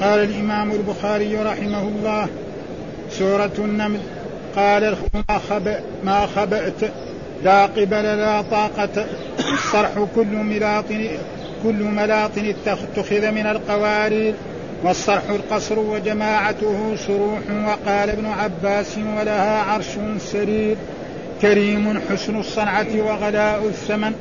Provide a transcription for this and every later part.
قال الإمام البخاري رحمه الله سورة النمل قال ما, خب ما خبأت لا قبل لا طاقة الصرح كل ملاط كل ملاط اتخذ من القوارير والصرح القصر وجماعته صروح وقال ابن عباس ولها عرش سرير كريم حسن الصنعة وغلاء الثمن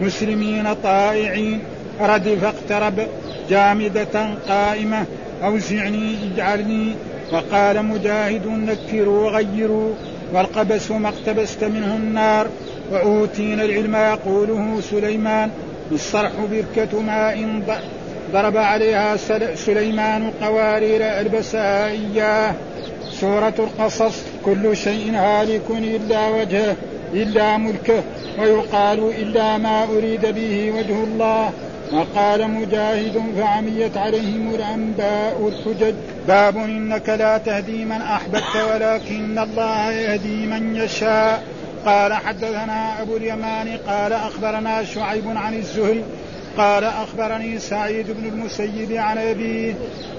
مسلمين طائعين ردف اقترب جامدة قائمة. أوزعني اجعلني. وقال مجاهد نكروا وغيروا. والقبس ما اقتبست منه النار. وأوتينا العلم يقوله سليمان. الصرح بركة ماء ضرب عليها سليمان قوارير ألبسها إياه. سورة القصص كل شيء هالك إلا وجهه إلا ملكه. ويقال إلا ما أريد به وجه الله. وقال مجاهد فعميت عليهم الأنباء الحجج. باب إنك لا تهدي من أحببت ولكن الله يهدي من يشاء. قال حدثنا أبو اليمان قال أخبرنا شعيب عن الزهري قال أخبرني سعيد بن المسيب عن أبيه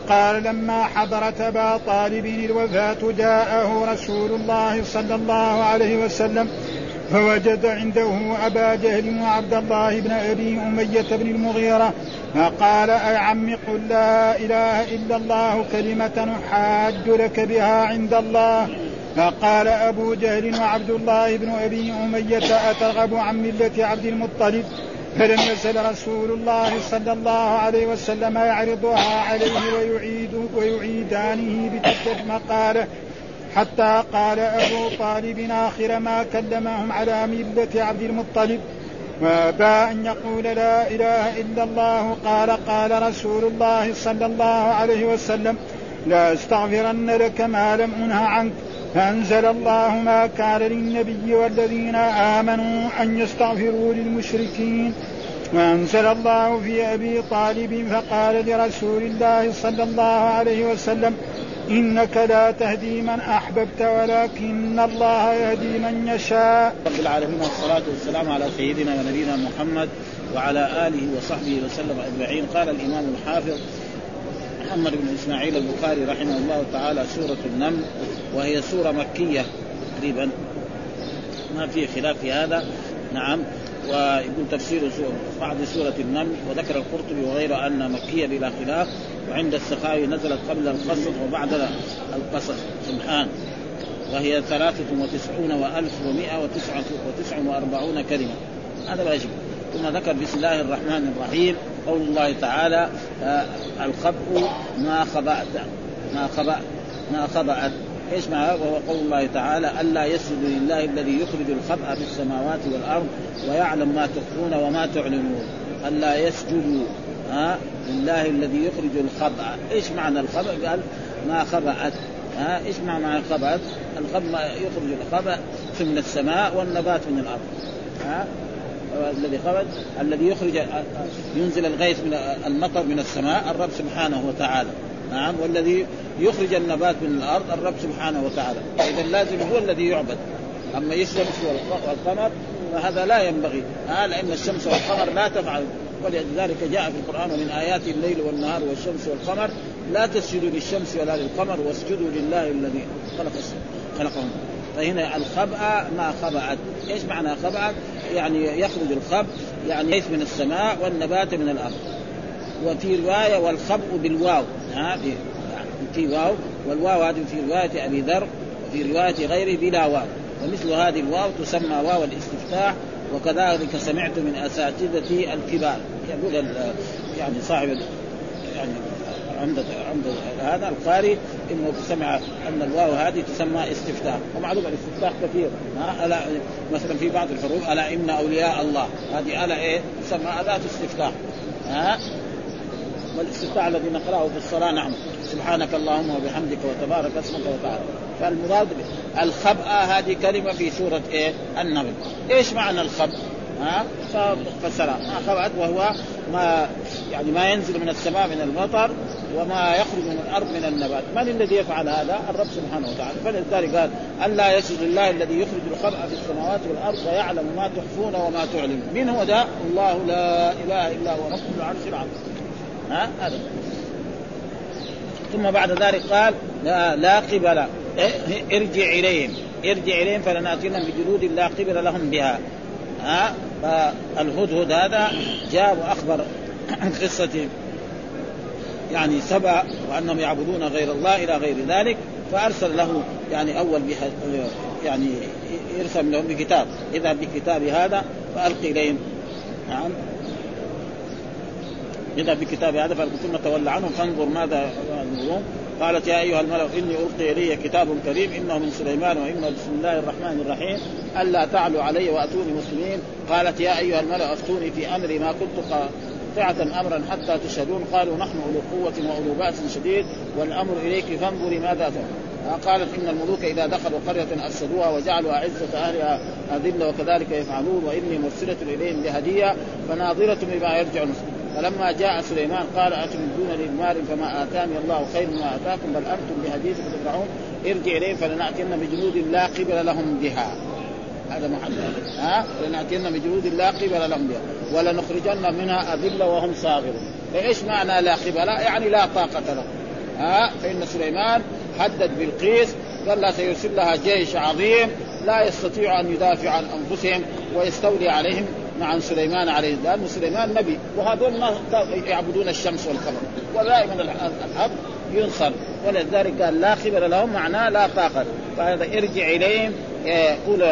قال لما حضرت أبا طالب الوفاة جاءه رسول الله صلى الله عليه وسلم فوجد عنده أبا جهل وعبد الله بن أبي أمية بن المغيرة فقال أي عم قل لا إله إلا الله كلمة أحاج لك بها عند الله. فقال أبو جهل وعبد الله بن أبي أمية أترغب عن ملة عبد المطلب؟ فلم يزل رسول الله صلى الله عليه وسلم يعرضها عليه ويعيد ويعيدانه بتلك المقالة. حتى قال أبو طالب آخر ما كلمهم على ملة عبد المطلب. وابى أن يقول لا إله إلا الله؟ قال قال رسول الله صلى الله عليه وسلم لا أستغفرن لك ما لم أنه عنك. فانزل الله ما كان للنبي والذين آمنوا أن يستغفروا للمشركين. وأنزل الله في أبي طالب فقال لرسول الله صلى الله عليه وسلم إنك لا تهدي من أحببت ولكن الله يهدي من يشاء. رب العالمين والصلاة والسلام على سيدنا ونبينا محمد وعلى آله وصحبه وسلم أجمعين. قال الإمام الحافظ محمد بن إسماعيل البخاري رحمه الله تعالى سورة النمل وهي سورة مكية تقريبا. ما في خلاف في هذا. نعم. ويقول تفسير بعض سورة النمل وذكر القرطبي وغيره أن مكية بلا خلاف وعند السخاوي نزلت قبل القصص وبعد القصص سبحان. وهي ثلاثة وتسعون وألف ومائة وتسعة وتسع وأربعون كلمة. هذا لا يجب ثم ذكر بسم الله الرحمن الرحيم. قول الله تعالى آه الخبء ما خبأت ما خبأ ما خبأت إيش معناه وهو قول الله تعالى ألا يسجد لله الذي يخرج الخبأ في السماوات والأرض ويعلم ما تخفون وما تعلنون. ألا يسجدوا ها لله الذي يخرج الخبأ إيش معنى الخبأ قال ما خبأت ها إيش معنى خبأت؟ الخبأ يخرج الخبأ من السماء والنبات من الأرض ها الذي خرج الذي يخرج ينزل الغيث من المطر من السماء الرب سبحانه وتعالى نعم والذي يخرج النبات من الأرض الرب سبحانه وتعالى. اذا لازم هو الذي يعبد. أما الشمس والقمر فهذا لا ينبغي. آه لأن الشمس والقمر لا تفعل. ولذلك جاء في القرآن ومن آيات الليل والنهار والشمس والقمر لا تسجدوا للشمس ولا للقمر واسجدوا لله الذي خلق خلقهم. فهنا الخبأ ما خبأت. إيش معنى خبأت؟ يعني يخرج الخب يعني ليس من السماء والنبات من الأرض. وفي رواية والخبء بالواو. ها في واو والواو هذه في رواية أبي ذر وفي رواية غيره بلا واو. ومثل هذه الواو تسمى واو الاستفتاح وكذلك سمعت من اساتذتي الكبار. يقول يعني صاحب يعني عند عند هذا القارئ إنه سمع أن الواو هذه تسمى استفتاح. ومعلوم الاستفتاح كثير. ها ألا مثلا في بعض الحروف ألا إن أولياء الله. هذه ألا إيه؟ تسمى اداه استفتاح. ها؟ والاستفتاح الذي نقرأه في الصلاة نعم. سبحانك اللهم وبحمدك وتبارك اسمك وتعالى. فالمراد الخبأ هذه كلمة في سورة إيه؟ النمل إيش معنى الخبأ؟ ها؟ فسرها. خبأت وهو ما يعني ما ينزل من السماء من المطر وما يخرج من الأرض من النبات، من الذي يفعل هذا؟ الرب سبحانه وتعالى، فلذلك قال الا يسجد لله الذي يخرج الخبأ في السماوات والأرض ويعلم ما تخفون وما تعلنون، من هو ذا؟ الله لا إله إلا هو رب العرش العظيم. هذا. ثم بعد ذلك قال لا, لا قبل. إيه، ارجع إليهم. ارجع إليهم فلنأتينهم بجلود لا قبل لهم بها. ها؟ فالهدهد هذا جاء وأخبر عن قصة يعني سبع وأنهم يعبدون غير الله إلى غير ذلك فأرسل له يعني أول يعني يرسل لهم بكتاب. إذا بكتاب هذا فالقي إليهم. نعم. اذا بكتاب هذا ثم تولى عنهم فانظر ماذا ينظرون قالت يا أيها الملأ إني ألقي إلي كتاب كريم إنه من سليمان وإنه بسم الله الرحمن الرحيم. ألا تعلوا علي وأتوني مسلمين. قالت يا أيها الملأ أفتوني في أمري ما كنت قاطعة أمرا حتى تشهدون. قالوا نحن أولو قوة وأولو بأس شديد والأمر إليك فانظري ماذا تفعل قالت إن الملوك إذا دخلوا قرية افسدوها وجعلوا أعزة أهلها أذلة وكذلك يفعلون. وإني مرسلة إليهم بهدية فناظرة بما يرجع المسلمين فلما جاء سليمان قال اتمدون للمال فما آتاني الله خير ما آتاكم بل أنتم بهديكم تدفعون. ارجع اليهم فلنأتين بجنود لا قبل لهم بها. هذا محل. ها؟ فلنأتين بجنود لا قبل لهم بها. ولنخرجن منها اذله وهم صاغرون. فإيش معنى لا قبل؟ يعني لا طاقة لهم ها؟ فإن سليمان حدد بالقيس قال لا سيرسل لها جيش عظيم لا يستطيع أن يدافع عن أنفسهم ويستولي عليهم. عن سليمان عليه السلام وسليمان نبي وهذول ما يعبدون الشمس والقمر. ودائما الحق ينصر ولذلك قال لا خبر لهم معناه لا طاقة. فهذا ارجع إليهم يقول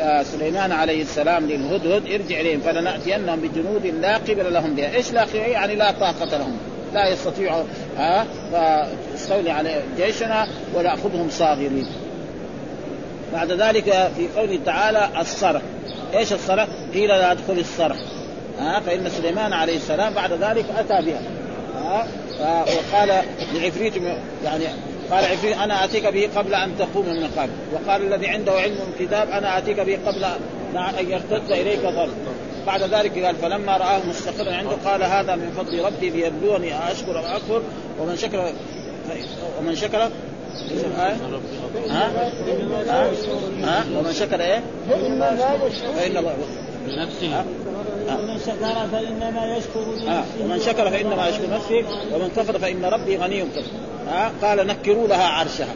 آه، سليمان عليه السلام للهدهد ارجع إليهم. فلنأتينهم بجنود لا قبل لهم بها. إيش لا قبل يعني لا طاقة لهم. لا يستطيعوا ها فاستولي على جيشنا ونأخذهم صاغرين. بعد ذلك في قوله تعالى الصرح إيش الصرح؟ قيل لا أدخل الصرح. ها فإن سليمان عليه السلام بعد ذلك أتى بها. ها وقال لعفريت يعني قال عفريت أنا أتيك به قبل أن تقوم من القبر وقال الذي عنده علم من كتاب أنا أتيك به قبل أن يرتد إليك ظل بعد ذلك قال فلما رآه مستقرا عنده قال هذا من فضل ربي ليبلوني أشكر أم أكفر؟ ومن شكر ومن شكر ها؟ ها؟ ها؟ ومن شكر إيه؟ فإن الله بنفسه ومن شكر فإنما يشكر لنفسه ومن شكر فإنما يشكر نفسه ومن كفر فإن ربي غني ها قال نكروا لها عرشها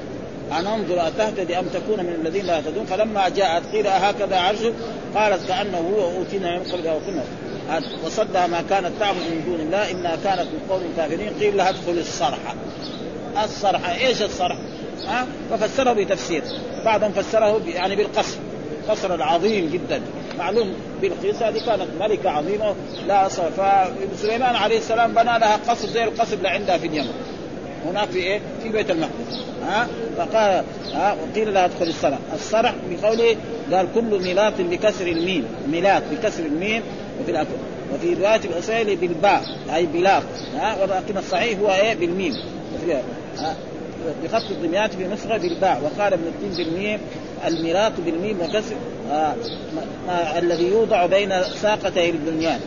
أن انظر أتهتدي أم تكون من الذين لا يهتدون فلما جاءت قيل هكذا عرشه قالت كأنه هو أوتينا من قبلها وكنا وصدها ما كانت تعبد من دون الله إنها كانت من قوم كافرين قيل لها ادخل الصرحة الصرحة إيش الصرح؟ ها؟ ففسره بتفسير. بعضهم فسره يعني بالقصر. قصر العظيم جدا. معلوم بلقيس هذه كانت ملكة عظيمة. لا فسليمان عليه السلام بنى لها قصر زي القصر اللي عندها في اليمن. هناك في إيه؟ في بيت المقدس. ها؟ فقال ها؟ وقيل لها ادخل الصرح، الصرح بقوله قال كل ميلات بكسر الميم، ميلات بكسر الميم. وفي الأكل. وفي رواية الاسرائيلي بالباء. أي بلاط. ها؟ ولكن الصحيح هو إيه؟ بالميم. بخط الضميات في نسخه بالباء وقال ابن الدين بالميم الميراث بالميم وكسر الذي يوضع بين ساقتي البنيان.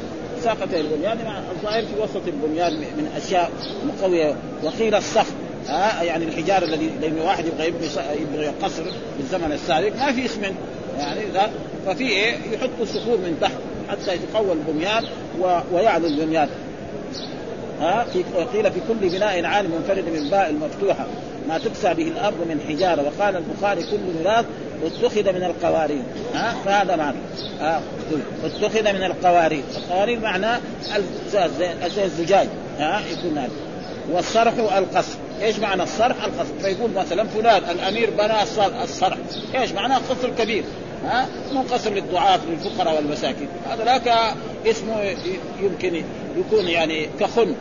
ساقتي البنيان الظاهر في وسط البنيان من أشياء مقوية. وقيل الصف آه يعني الحجار الذي لأن واحد يبغى يبني يبغى قصر بالزمن السابق ما في اسم يعني ففي إيه؟ يحطوا الصخور من تحت حتى يتقوى البنيان ويعلو البنيان. ها في قيل في كل بناء عالي منفرد من باء المفتوحه ما تكسى به الأرض من حجارة. وقال البخاري كل ميراث اتخذ من القوارير. ها فهذا معنى ها اتخذ من القوارير. القوارير معناه الزجاج. ها يكون هذا. والصرح القصر. إيش معنى الصرح؟ القصر. فيقول مثلا فلان الأمير بنى الصرح. إيش معناه قصر كبير. ها مو قصر للضعاف للفقراء والمساكين. هذا لا اسمه يمكن يكون يعني كخن.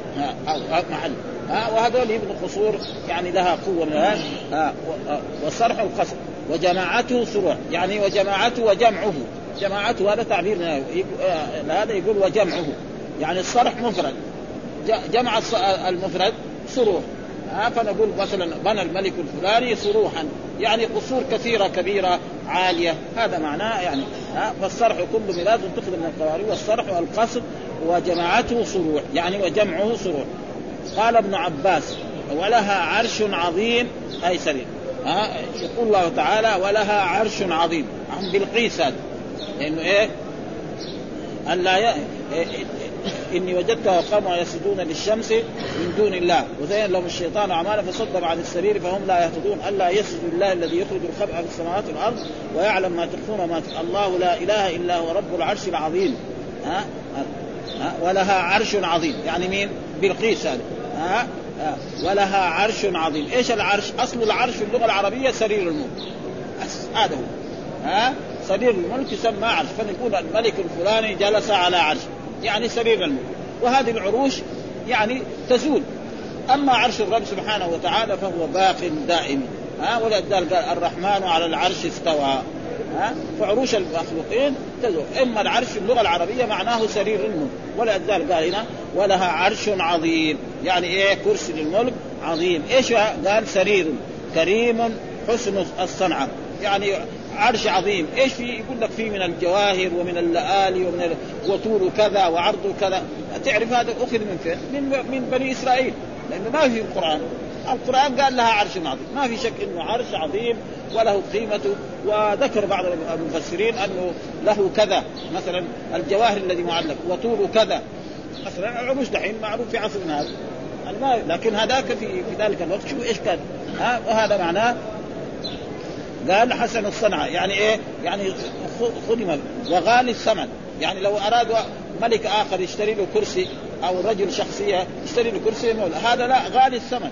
محل. ها وهذول يبنوا قصور يعني لها قوة من هذا والصرح القصر. وجماعته صروح يعني وجماعته وجمعه. جماعته هذا تعبير هذا. يقول وجمعه. يعني الصرح مفرد. جمع المفرد صروح ها فنقول مثلا بنى الملك الفلاني صروحا يعني قصور كثيرة كبيرة عالية. هذا معناه يعني. فالصرح كل ميلاد تخذ من القوارير. والصرح القصر وجماعته صروح يعني وجمعه صروح. قال ابن عباس ولها عرش عظيم أي سرير ها؟ يقول الله تعالى ولها عرش عظيم. عن بلقيس هذا. لأنه إيه؟ الا ي... إني وجدت قوما يسجدون للشمس من دون الله. وزين لهم الشيطان اعمالا فصدهم عن السبيل فهم لا يهتدون. الا يسجدوا لله الذي يخرج الخبء في السماوات والأرض ويعلم ما تخفون وما الله لا إله إلا هو رب العرش العظيم. ها؟ ولها عرش عظيم. يعني مين؟ بلقيس هذا. ها؟ ولها عرش عظيم، إيش العرش؟ أصل العرش في اللغة العربية سرير الملك. هذا هو. ها؟ سرير الملك يسمى عرش. فنقول الملك الفلاني جلس على عرش. يعني سرير الملك. وهذه العروش يعني تزول. أما عرش الرب سبحانه وتعالى فهو باق دائم. ها؟ ولذلك الرحمن على العرش استوى. ها؟ فعروش المخلوقين تزول إما العرش في اللغة العربية معناه سرير الملك. ولذلك قال هنا ولها عرش عظيم. يعني إيه؟ كرسي للملك عظيم. إيش قال سرير. كريم حسن الصنعة. يعني عرش عظيم. إيش في؟ يقول لك فيه من الجواهر ومن اللآلي ومن ال... وطوله كذا وعرضه كذا. تعرف هذا أخذ من فين؟ من من بني إسرائيل. لأنه ما في القرآن. القرآن قال لها عرش عظيم. ما في شك إنه عرش عظيم وله قيمته. وذكر بعض المفسرين أنه له كذا. مثلا الجواهر الذي معلق. وطوله كذا. مثلا العروش دحين معروف في عصرنا هذا. لكن هذاك في في ذلك الوقت. شو إيش كان ها؟ وهذا معناه قال حسن الصنعة يعني إيه؟ يعني خدم. وغالي الثمن. يعني لو أراد ملك آخر يشتري له كرسي أو رجل شخصية يشتري له كرسي هذا لا غالي الثمن.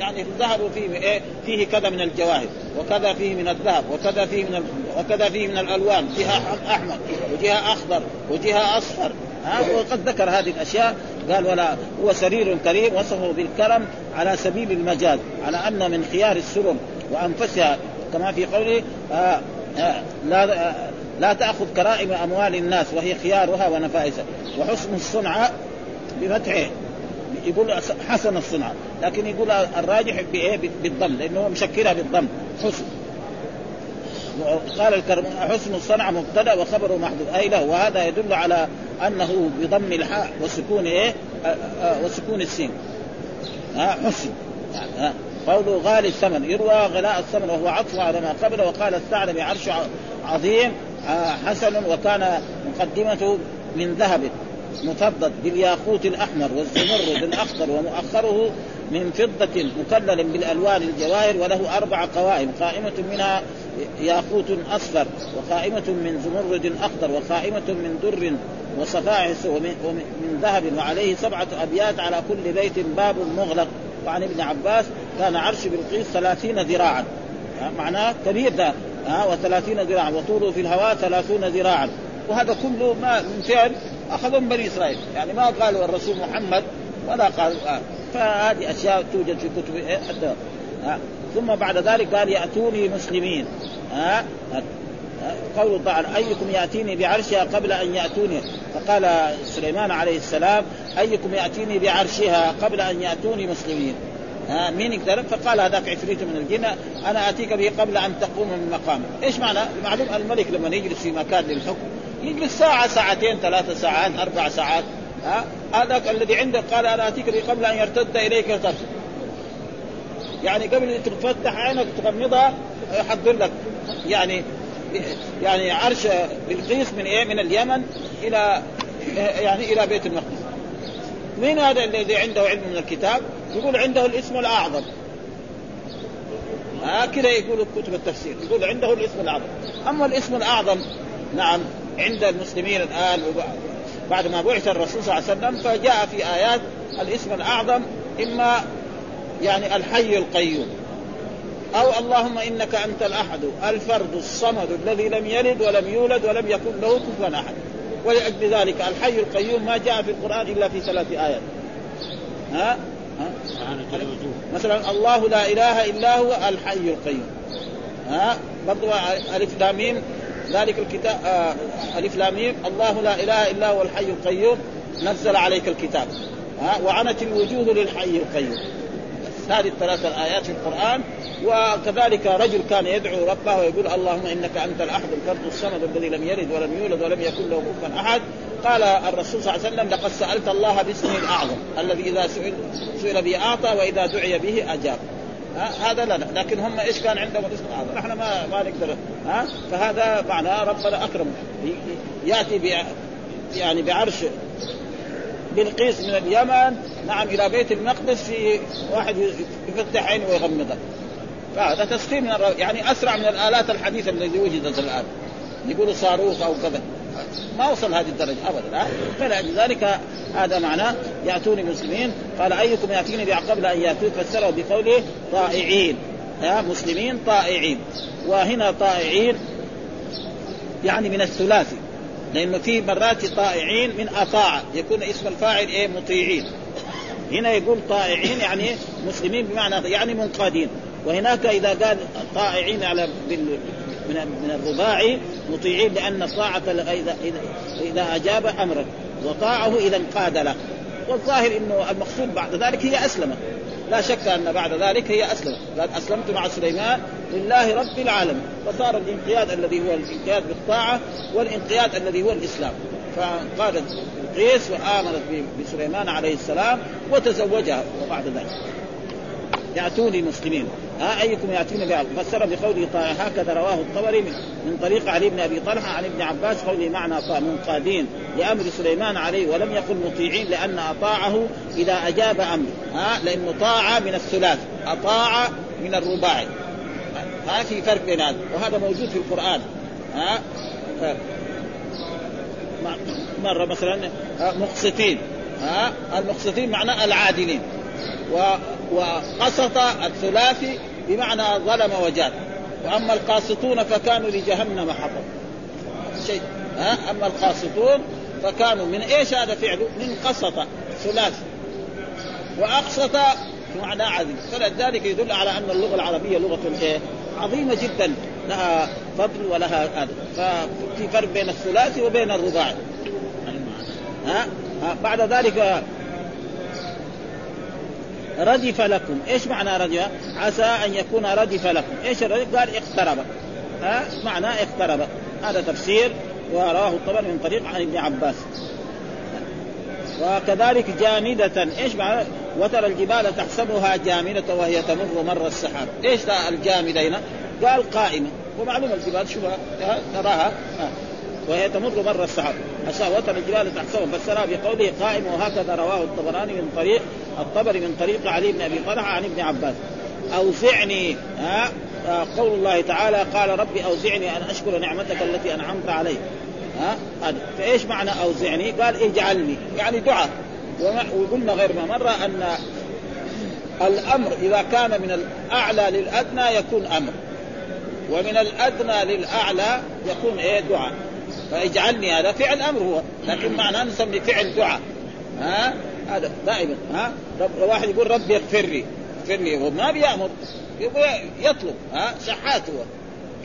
يعني الذهب فيه إيه؟ فيه كذا من الجواهر وكذا فيه من الذهب وكذا فيه من وكذا فيه من الألوان جهة أحمر وجهة أخضر وجهة أصفر ها؟ وقد ذكر هذه الأشياء قال ولا هو سرير كريم وصفه بالكرم على سبيل المجاز على أن من خيار السرر وأنفسها كما في قوله آه آه لا آه لا تأخذ كرائم أموال الناس وهي خيارها ونفائسها وحسن الصنعة بفتحه يقول حسن الصنعة لكن يقول الراجح بإيه؟ بالضم لأنه مشكلها بالضم حسن. قال الكرم حسن الصنعة مبتدأ وخبره محدود. أي له وهذا يدل على أنه بضم الحاء وسكون إيه؟ آه آه وسكون السين. ها حسن. ها. قوله غالي الثمن يروى غلاء الثمن وهو عطف على ما قبله وقال الثعلبي عرش عظيم آه، حسن وكان مقدمته من ذهب. مفضل بالياقوت الأحمر والزمرد الاخضر ومؤخره من فضة مكلل بالألوان الجواهر وله أربع قوائم قائمة منها ياقوت أصفر وقائمة من زمرد أخضر وقائمة من در وصفائح ومن ذهب وعليه سبعة أبيات على كل بيت باب مغلق. وعن ابن عباس كان عرش بلقيس ثلاثين ذراعا. معناه كبير ده. ها وثلاثين ذراعا وطوله في الهواء ثلاثون ذراعا. وهذا كله ما من فعل اخذوا من بني إسرائيل يعني ما قالوا الرسول محمد ولا قالوا آه. فهذه أشياء توجد في كتب إيه؟ آه. ثم بعد ذلك قال يأتوني مسلمين ها آه. قول تعالى أيكم يأتيني بعرشها قبل أن يأتوني فقال سليمان عليه السلام أيكم يأتيني بعرشها قبل أن يأتوني مسلمين ها مين يقدر فقال هذاك عفريت من الجن أنا أتيك به قبل أن تقوم من مقامك إيش معنى؟ معلوم الملك لما يجلس في مكان للحكم يجلس ساعة ساعتين ثلاثة ساعات أربع ساعات ها هذاك الذي عندك قال أنا أتيك به قبل أن يرتد إليك طرف يعني قبل أن تفتح عينك تغمضها يحضر لك يعني يعني عرش بلقيس من إيه؟ من اليمن إلى يعني إلى بيت المقدس. مين هذا الذي عنده علم من الكتاب؟ يقول عنده الاسم الأعظم. هكذا يقول كتب التفسير، يقول عنده الاسم الأعظم. أما الاسم الأعظم نعم عند المسلمين الآن بعد ما بعث الرسول صلى الله عليه وسلم فجاء في آيات الاسم الأعظم إما يعني الحي القيوم أو اللهم إنك أنت الأحد الفرد الصمد الذي لم يلد ولم يولد ولم يكن له كفوا أحد ولاجل ذلك الحي القيوم ما جاء في القرآن إلا في ثلاث آيات ها؟ مثلا الله لا إله إلا هو الحي القيوم. ها؟ برضو ألف لامين ذلك الكتاب آه ألف لامين الله لا إله إلا هو الحي القيوم. نزل عليك الكتاب. ها؟ وعنت الوجوه للحي القيوم. هذه الثلاث الآيات في القرآن. وكذلك رجل كان يدعو ربه ويقول اللهم إنك أنت الأحد الفرد الصمد الذي لم يلد ولم يولد ولم يكن له كفوا أحد. قال الرسول صلى الله عليه وسلم لقد سألت الله باسمه الاعظم الذي إذا سئل سئل به أعطى وإذا دعي به أجاب. هذا لا لكن هم إيش كان عندهم الاسم الاعظم نحن ما ما نقدر. ها فهذا معناه ربنا اكرم يأتي يعني بعرش بلقيس من اليمن نعم إلى بيت المقدس في واحد يفتح عينه ويغمضها فهذا تسخير من الرب يعني أسرع من الآلات الحديثة التي وجدت الآن. يقولوا صاروخ أو كذا. ما وصل هذه الدرجة ابدا فلذلك هذا معناه يأتوني مسلمين. قال أيكم يأتيني بعقبل أن يأتوك؟ فسره بقوله طائعين ها؟ مسلمين طائعين. وهنا طائعين يعني من الثلاثي لأنه في مرات طائعين من أطاع يكون اسم الفاعل إيه؟ مطيعين. هنا يقول طائعين يعني مسلمين بمعنى يعني منقادين. وهناك إذا قال طائعين على من من الرباعي مطيعين لأن الطاعه اذا إذا أجاب أمرا وطاعه إذا انقاد له والظاهر إنه المقصود بعد ذلك هي اسلمت لا شك أن بعد ذلك هي اسلمت قال أسلمت مع سليمان لله رب العالمين. فصار الانقياد الذي هو الانقياد بالطاعة والانقياد الذي هو الإسلام. فقالت قيس وامنت بسليمان عليه السلام وتزوجها وبعد ذلك. يأتوني مسلمين. ها أيكم ياتون بعض. فسر بقوله هكذا رواه الطبري من طريق علي بن أبي طلحة عن ابن عباس قوله معنى منقادين لأمر سليمان عليه ولم يقل مطيعين لأن أطاعه إذا أجاب أمر. ها لأنه طاعه من الثلاث أطاع من الرباعي. ها في فرق بين هذا وهذا موجود في القرآن. ها مرة مثلا مقسطين. ها المقسطين معناه العادلين. وقسط الثلاثي بمعنى ظلم وجاد. وأما القاسطون فكانوا لجهنم حطب. شيء. ها؟ أما القاسطون فكانوا من إيش هذا فعله؟ من قسط ثلاثي وأقسط بمعنى عظيم. فلذلك يدل على أن اللغة العربية لغة إيه؟ عظيمة جدا. لها فضل ولها هذا. ففي فرق بين الثلاثي وبين الرباعي. ها؟ بعد ذلك ردف لكم. إيش معنى ردف؟ عسى أن يكون ردف لكم. إيش الردف قال اقترب. ها؟ معنى اقترب. هذا تفسير وراه الطبري من طريق عن ابن عباس. وكذلك جامدة. إيش معنى؟ وترى الجبال تحسبها جامدة وهي تمر مر السحاب. إيش الجامدة هنا؟ قال قائمة. ومعلوم الجبال شوفها. تراها. وهي تمر مر السحاب. أشاء وتر الجبال تحسبها. فسرها بقوله قائم وهكذا رواه الطبراني من طريق الطبري من طريق علي بن أبي طلحة عن ابن عباس. أوزعني ها قول الله تعالى قال ربي أوزعني أن أشكر نعمتك التي أنعمت علي ها فإيش معنى أوزعني؟ قال اجعلني. يعني دعاء. وقلنا غير ما مرة أن الأمر إذا كان من الأعلى للأدنى يكون أمر. ومن الأدنى للأعلى يكون إيه؟ دعاء. فاجعلني هذا فعل أمر هو. لكن معناه نسمي فعل دعاء. ها هذا. دائما ها. رب واحد يقول ربي اغفر لي. اغفر لي. هو ما بيأمر. يطلب. ها؟ شحات هو.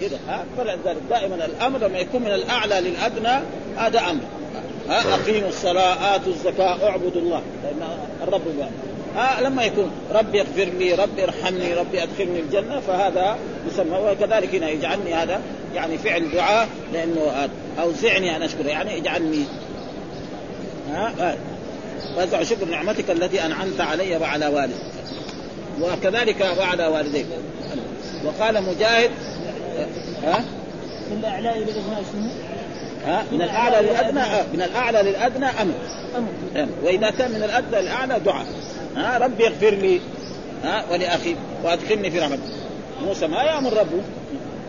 كذا ها؟ فلذلك دائما الأمر لما يكون من الأعلى للأدنى هذا أمر. ها؟ أقيموا الصلاة آتوا الزكاة اعبدوا الله. لأن الرب بيامر ها؟ لما يكون ربي اغفر لي ربي ارحمني ربي ادخلني الجنة فهذا يسمى وكذلك هنا يجعلني هذا يعني فعل دعاء لأنه أوزعني أن اشكر يعني اجعلني. ها؟ وازع شكر نعمتك التي أنعمت علي وعلى والدي. وكذلك وعلى والديك. وقال مجاهد ها؟ من الأعلى إلى الأدنى ها؟ من الأعلى للأدنى من الأعلى للأدنى أمر وإذا كان من الأدنى للأعلى دعاء. ها؟ ربي اغفر لي. ها؟ ولأخي. وأدخلني في رحمتك. موسى ما يأمر ربه.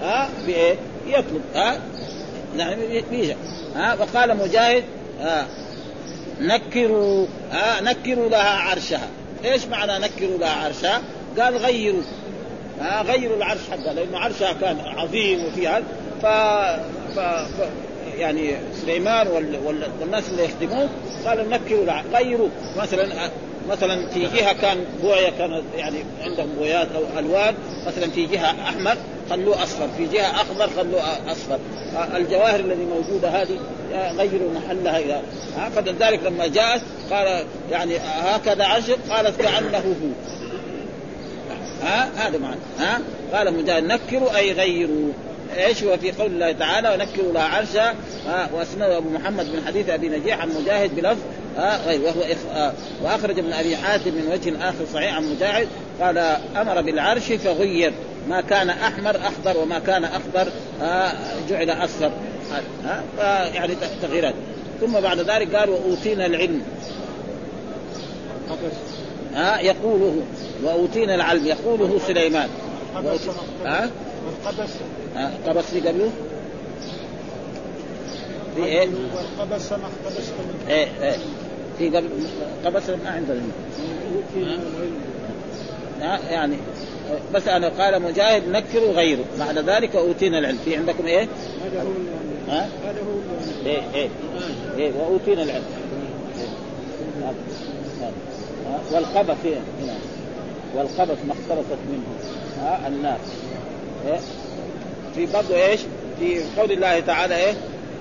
ها؟ بإيه؟ يطلب. ها؟ يعني بيجا. ها؟ وقال مجاهد ها؟ نكروا ها نكروا لها عرشها. إيش معنى نكروا لها عرشها؟ قال غيروا. ها غيروا العرش حقها لأنه عرشها كان عظيم وفيها. ف... ف... ف... يعني سليمان وال... وال... والناس اللي يخدموه قالوا نكروا لها غيروا. مثلا مثلا في جهه كان بويه كان يعني عندهم بويات أو ألوان مثلا في جهه أحمر خلوه أصفر في جهة أخضر خلوه أصفر. الجواهر الذي موجودة هذه غيروا محلها إلى فلذلك لما جاءت قال يعني هكذا عشر قالت كأنه هو. ها؟ هذا معنى. ها؟ قال مجاهد نكروا أي غيروا. إيش هو في قول الله تعالى؟ ونكروا لها عرشا واسنده أبو محمد من حديث أبي نجيح عن مجاهد بلفظ غير. وهو إخ... آه. وأخرج ابن أبي حاتم من وجه آخر صحيح عن مجاهد قال أمر بالعرش فغير. ما كان أحمر أخضر وما كان أخضر آه جعل أصفر. آه يعني تغييرات. ثم بعد ذلك قال وأوتينا العلم. ها يقوله. وأوتينا العلم. يقوله سليمان. ها والقبس ها قبس في قبله؟ في إيه؟ والقبس ما اقتبس إيه إيه. في قبل قبس ما عندنا. ها يعني بس أنا قال مجاهد نكر غيره بعد ذلك أوتينا العلم في عندكم إيه؟ هذا هو ها؟ هذا هو إيه إيه إيه وأوتينا العلم. ها؟ والقبس إيه؟ هنا والقبس ما اختلطت منه ها الناس إيه؟ في برضه إيش؟ في قول الله تعالى إيه؟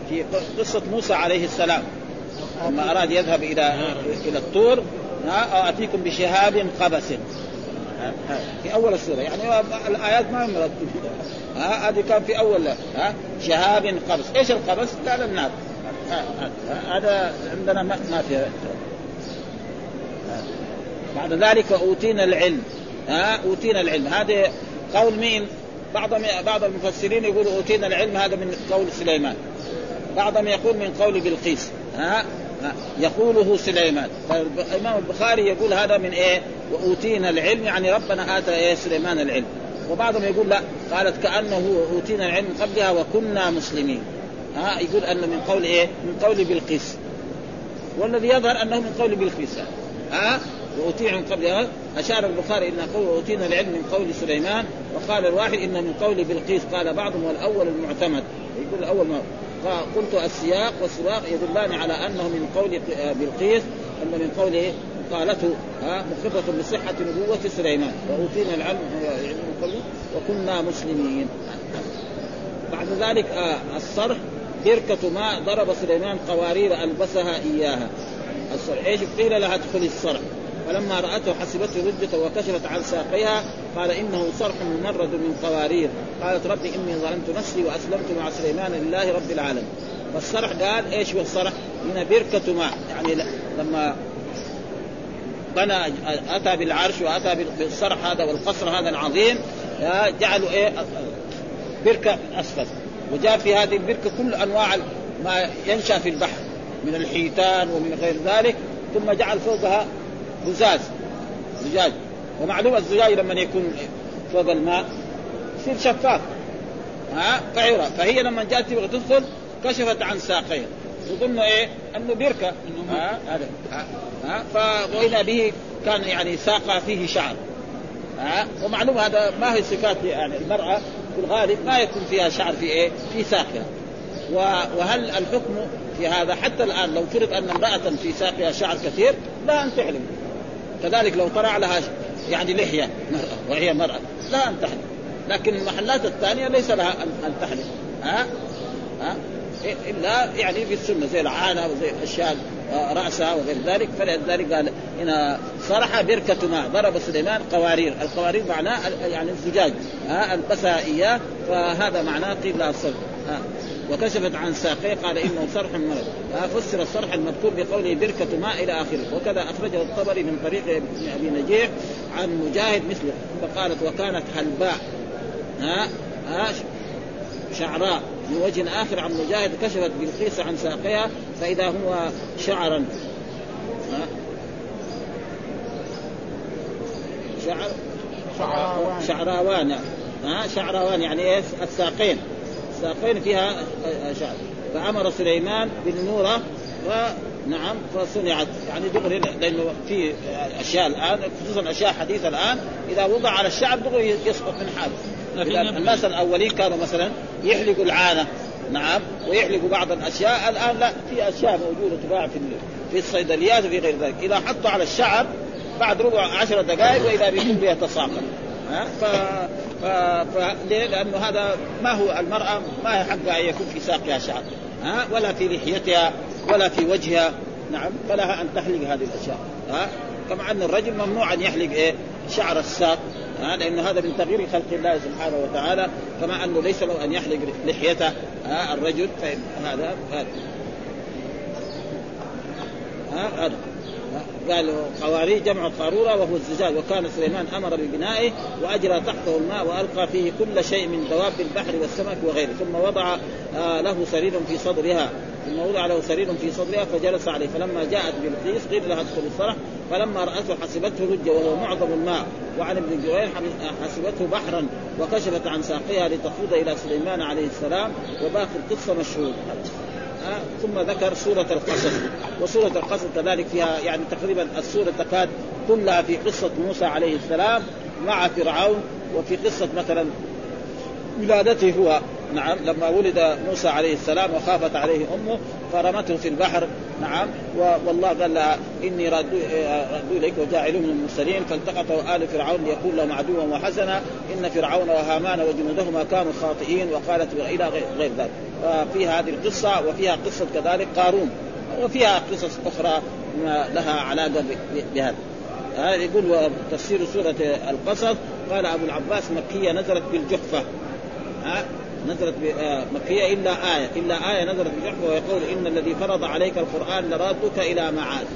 في قصة موسى عليه السلام لما أراد يذهب إلى إلى الطور ها آتيكم بشهاب قبس في أول السورة. يعني الآيات ما مرت ها هذه كان في أول ها شهاب قبس. إيش القبس؟ قال النار. هذا عندنا ما ما في. بعد ذلك أوتينا العلم. ها أوتينا العلم. هذا قول مين؟ بعض بعض المفسرين يقول أوتينا العلم هذا من قول سليمان. بعضهم يقول من قول بلقيس. ها، يقوله سليمان. فالامام البخاري يقول هذا من إيه؟ وأوتينا العلم يعني ربنا آتى إيه؟ سليمان العلم. وبعضهم يقول لا قالت كأنه أوتينا العلم قبلها وكنا مسلمين. ها يقول أنه من قول إيه؟ من قول بلقيس. والذي يظهر أنه من قول بلقيس. ها واوتي من قبلها. أشار البخاري ان قول أوتينا العلم من قول سليمان وقال الواحد ان من قول بلقيس. قال بعضهم والاول المعتمد. يقول الأول ما فقلت السياق والسواق يدلان على أنه من قول بلقيس أن من قوله قالته ها مخبرة بصحة نبوة سليمان. وأوتينا العلم وكنا مسلمين. بعد ذلك آه الصرح بركة ماء ضرب سليمان قوارير ألبسها إياها. الصرح إيش؟ قيل لها ادخلي الصرح. فلما رأته حسبته ردة وكشفت عن ساقيها قال إنه صرح ممرد من قوارير. قالت ربي إني ظلمت نفسي وأسلمت مع سليمان لله رب العالمين. فالصرح قال إيش هو الصرح؟ هنا بركة ماء يعني لما بنى أتى بالعرش وأتى بالصرح هذا والقصر هذا العظيم جعلوا إيه؟ بركة أسفل. وجاء في هذه البركة كل أنواع ما ينشأ في البحر من الحيتان ومن غير ذلك ثم جعل فوقها زجاج. زجاج. ومعلوم الزجاج لما يكون فوق الماء يصير شفاف. ها؟ فعرى فهي لما جاءت تبغى تدخل كشفت عن ساقيها وقلنا إيه؟ أنه بركه ها؟ هذا. ها, فواذا به كان يعني ساق فيه شعر. ها؟ ومعلوم هذا ما هي صفات يعني المرأة في الغالب ما يكون فيها شعر في إيه؟ في ساقها. وهل الحكم في هذا حتى الآن لو فرض أن امرأة في ساقها شعر كثير؟ لا ان تحلم كذلك لو طلع لها يعني لحية مراه وهي مرأة. لا أن تحلم لكن المحلات الثانية ليس لها ان تحلم ها؟ ها؟ إلا يعني في السنة زي العانه وزي أشياء آه، رأسها وغير ذلك. فلذلك قال هنا صرح بركة ماء ضرب سليمان قوارير، القوارير معناه يعني الزجاج. ها؟ البسها إياه فهذا معناه قيل لها الصرح ها؟ وكشفت عن ساقيه قال إنه صرح مرض فسر الصرح المذكور بقوله بركة ماء إلى آخره. وكذا أخرجه الطبري من طريق ابن أبي نجيح عن مجاهد مثله. فقالت وكانت هلباء ها ها شعراء. من وجه آخر عن مجاهد كشفت بلقيس عن ساقها فإذا هو شعرا. ها؟ شعر شعراوان. شعراوان. ها شعراوان يعني إيه الساقين. الساقين فيها شعر فأمر سليمان بالنورة ونعم فصنعت. يعني دغري لأنه في أشياء الآن خصوصا أشياء حديثة الآن إذا وضع على الشعر دغري يسقط من حاله. الناس الأولين كانوا مثلا يحلقوا العانه نعم ويحلقوا بعض الأشياء. الآن لا في أشياء موجودة تباع في في الصيدليات وفي غير ذلك. إذا حطوا على الشعر بعد ربع عشر دقائق وإذا بيكون بيتساقط ها ف... ف... ف... ليه؟ لأنه هذا ما هو المرأة ما هي حقها أن يكون في ساقها شعر ها ولا في لحيتها ولا في وجهها. نعم فلها أن تحلق هذه الأشياء ها. كما ان الرجل ممنوع أن يحلق إيه؟ شعر الساق ها لأنه هذا من تغيير خلق الله سبحانه وتعالى كما أنه ليس له أن يحلق لحيته ها الرجل فهذا هذا ها هذا. قال قوارير جمع قارورة وهو الزجاج وكان سليمان أمر ببنائه وأجرى تحته الماء وألقى فيه كل شيء من دواب البحر والسمك وغيره ثم وضع آه له سرير في صدرها ثم وضع له سرير في صدرها فجلس عليه فلما جاءت بلقيس قيل لها ادخل الصرح فلما رأته حسبته لجه وهو معظم الماء وعن ابن جرير حسبته بحرا وكشفت عن ساقيها لتفوض إلى سليمان عليه السلام وباقي القصة مشهور ثم ذكر سورة القصص. وسورة القصص كذلك فيها يعني تقريبا السورة تكاد كلها في قصة موسى عليه السلام مع فرعون وفي قصة مثلا ولادته هو. نعم لما ولد موسى عليه السلام وخافت عليه أمه فرمته في البحر. نعم والله قال لها إني رد إليك وجاعل من المرسلين. فالتقطه آل فرعون ليكون لهم عدوا وحسنا إن فرعون وهامان وجنودهما كانوا خاطئين وقالت إلى غير ذلك. ففيها هذه القصة وفيها قصة كذلك قارون وفيها قصص أخرى لها علاقة بهذا. هذا يقول تفسير سورة القصص قال أبو العباس مكية نزلت بالجحفة. نزلت آه، مكية إلا آية إلا آية نزلت بجحفة ويقول إن الذي فرض عليك القرآن لرادك إلى معاد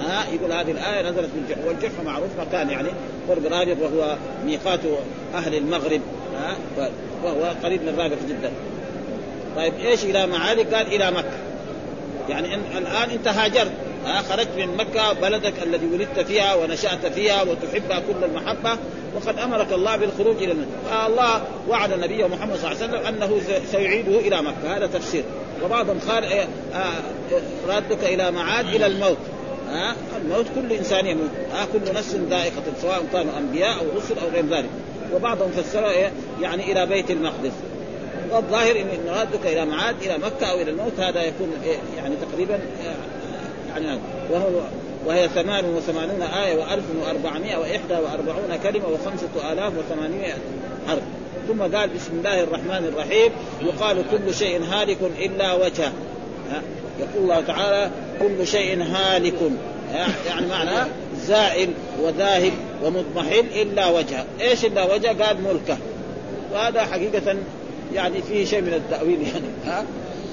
ها؟ يقول هذه الآية نزلت بالجحفة والجحفة معروف مكان يعني قرب رابغ وهو ميقات أهل المغرب. ها؟ وهو قريب من رابغ جدا. طيب إيش إلى معاد قال إلى مكة. يعني الآن أنت هاجرت ها خرجت من مكة بلدك الذي ولدت فيها ونشأت فيها وتحبها كل المحبة وقد أمرك الله بالخروج إلى المدينة الله وعد النبي محمد صلى الله عليه وسلم أنه سيعيده إلى مكة. هذا تفسير. وبعضهم قال إيه، آه، رادك إلى معاد إلى الموت. ها الموت كل إنسان يموت. ها كل نفس ذائقة سواء كانوا أنبياء أو رسل أو غير ذلك. وبعضهم فسر إيه؟ يعني إلى بيت المقدس. والظاهر إن رادك إلى معاد إلى مكة أو إلى الموت هذا يكون؟ يعني تقريبا يعني وهو وهي ثمان وثمانون آية وألف وأربعمائة وإحدى وأربعون كلمة وخمسة آلاف وثمانمائة حرف. ثم قال بسم الله الرحمن الرحيم يقال كل شيء هالك إلا وجهه. يقول الله تعالى كل شيء هالك. يعني معنى زائل وذاهب ومضمحل إلا وجهه. إيش إلا وجهه؟ قال ملكه. وهذا حقيقة يعني فيه شيء من التأويل يعني. ها؟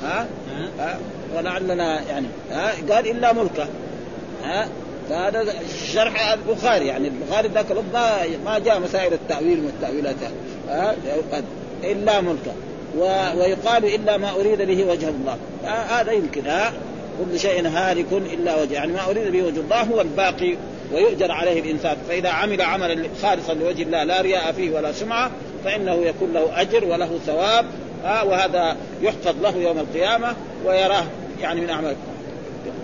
ها, ها؟ ولعلنا يعني. ها؟ قال إلا ملكه. ها؟ فهذا شرح البخاري يعني. البخاري ذاك ما ما جاء مسائل التأويل والتاويلات ها؟ إلا ملكه. ويقال إلا ما أريد به وجه الله. هذا يمكن. ها؟ كل شيء هالك إلا وجه. يعني ما أريد به وجه الله هو الباقي. ويؤجر عليه الإنسان. فإذا عمل عملا خالصا لوجه الله لا رياء فيه ولا سمعة فإنه يكون له أجر وله ثواب ها وهذا يحفظ له يوم القيامة ويراه يعني من أعمال.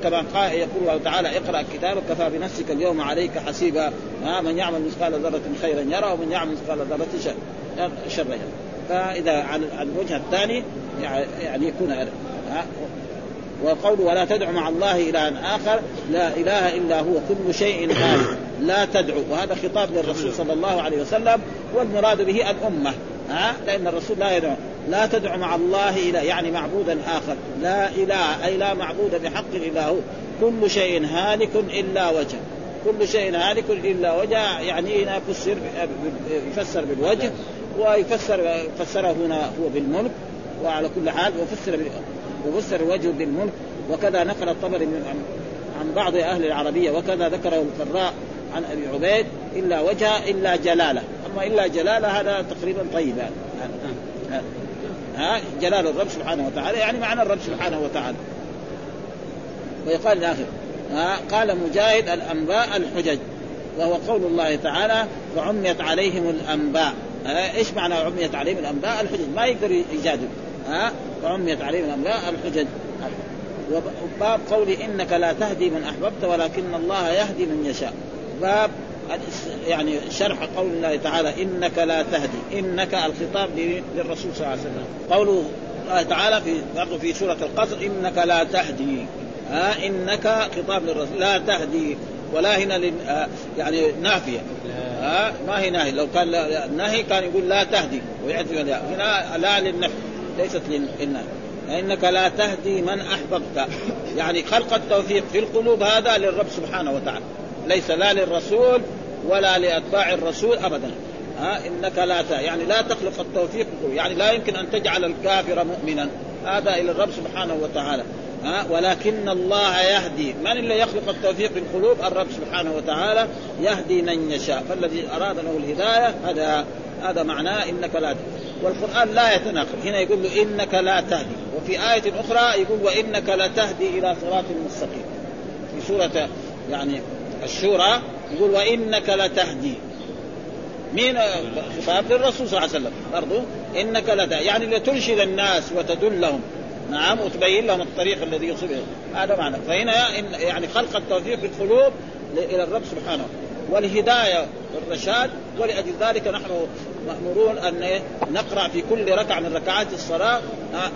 كما قال يقول الله تعالى اقرأ كتابك كفى بنفسك اليوم عليك حسيبا. ها من يعمل مثقال ذرة خيرا يرى ومن يعمل مثقال ذرة شرا يرى فإذا عن الوجه الثاني يعني يكون ها وقول ولا تدع مع الله إلها آخر لا إله إلا هو كل شيء هالك لا تدعو. وهذا خطاب للرسول صلى الله عليه وسلم والمراد به الأمة. ها؟ لأن الرسول لا يدعو. لا تدع مع الله إله يعني معبودا آخر. لا إله أي لا معبود بحق إلا هو. كل شيء هالك إلا وجه. كل شيء هالك إلا وجه يعني هنا يفسر يفسر بالوجه ويفسر فسره هنا هو بالملك وعلى كل حال وفسر وفسر الوجه بالملك. وكذا نقل الطبري عن بعض أهل العربية وكذا ذكره الفراء. عن أبي عبيد إلا وجه إلا جلالة. أما إلا جلالة هذا تقريبا طيب. ها جلال الرب سبحانه وتعالى يعني معنى الرب سبحانه وتعالى. ويقال الآخر ها قال مجاهد الأنباء الحجج وهو قول الله تعالى وعميت عليهم الأنباء. إيش معنى عميت عليهم الأنباء الحجج؟ ما يقدر يجادل. ها وعميت عليهم الأنباء الحجج. وباب قولي إنك لا تهدي من أحببت ولكن الله يهدي من يشاء. باب يعني شرح قول الله تعالى إنك لا تهدي إنك الخطاب للرسول صلى الله عليه وسلم. قوله الله تعالى في برضه في سورة القصر إنك لا تهدي. ها؟ إنك خطاب للرسول لا تهدي. ولا هنا لن يعني نافية. ها؟ ما هي ناهي. لو كان نهي كان يقول لا تهدي. ويعرف هنا لا للنفي ليست للنهي إنك لا تهدي من أحببت. يعني خلق التوفيق في القلوب هذا للرب سبحانه وتعالى. ليس لا للرسول ولا لأتباع الرسول ابدا. ها إنك لا ت... يعني لا تخلق التوفيق. يعني لا يمكن أن تجعل الكافر مؤمنا. هذا إلى الرب سبحانه وتعالى. ها ولكن الله يهدي. من اللي يخلق التوفيق في القلوب الرب سبحانه وتعالى يهدي من يشاء. فالذي أراد له الهداية هذا هذا معناه إنك لا تهدي والقرآن لا يتناقض. هنا يقول له إنك لا تهدي. وفي آية أخرى يقول وانك لا تهدي إلى صراط مستقيم. في سورة يعني الشورى يقول وإنك لتهدي. مين؟ خطاب للرسول صلى الله عليه وسلم. برضو إنك لتهدي يعني لترشد الناس وتدلهم. نعم وتبين لهم الطريق الذي يصيب. هذا معنى. فهنا إن يعني خلق التوفيق في القلوب إلى الرب سبحانه. والهداية والرشاد ولأجل ذلك نحن مأمورون أن نقرأ في كل ركعة من ركعات الصلاة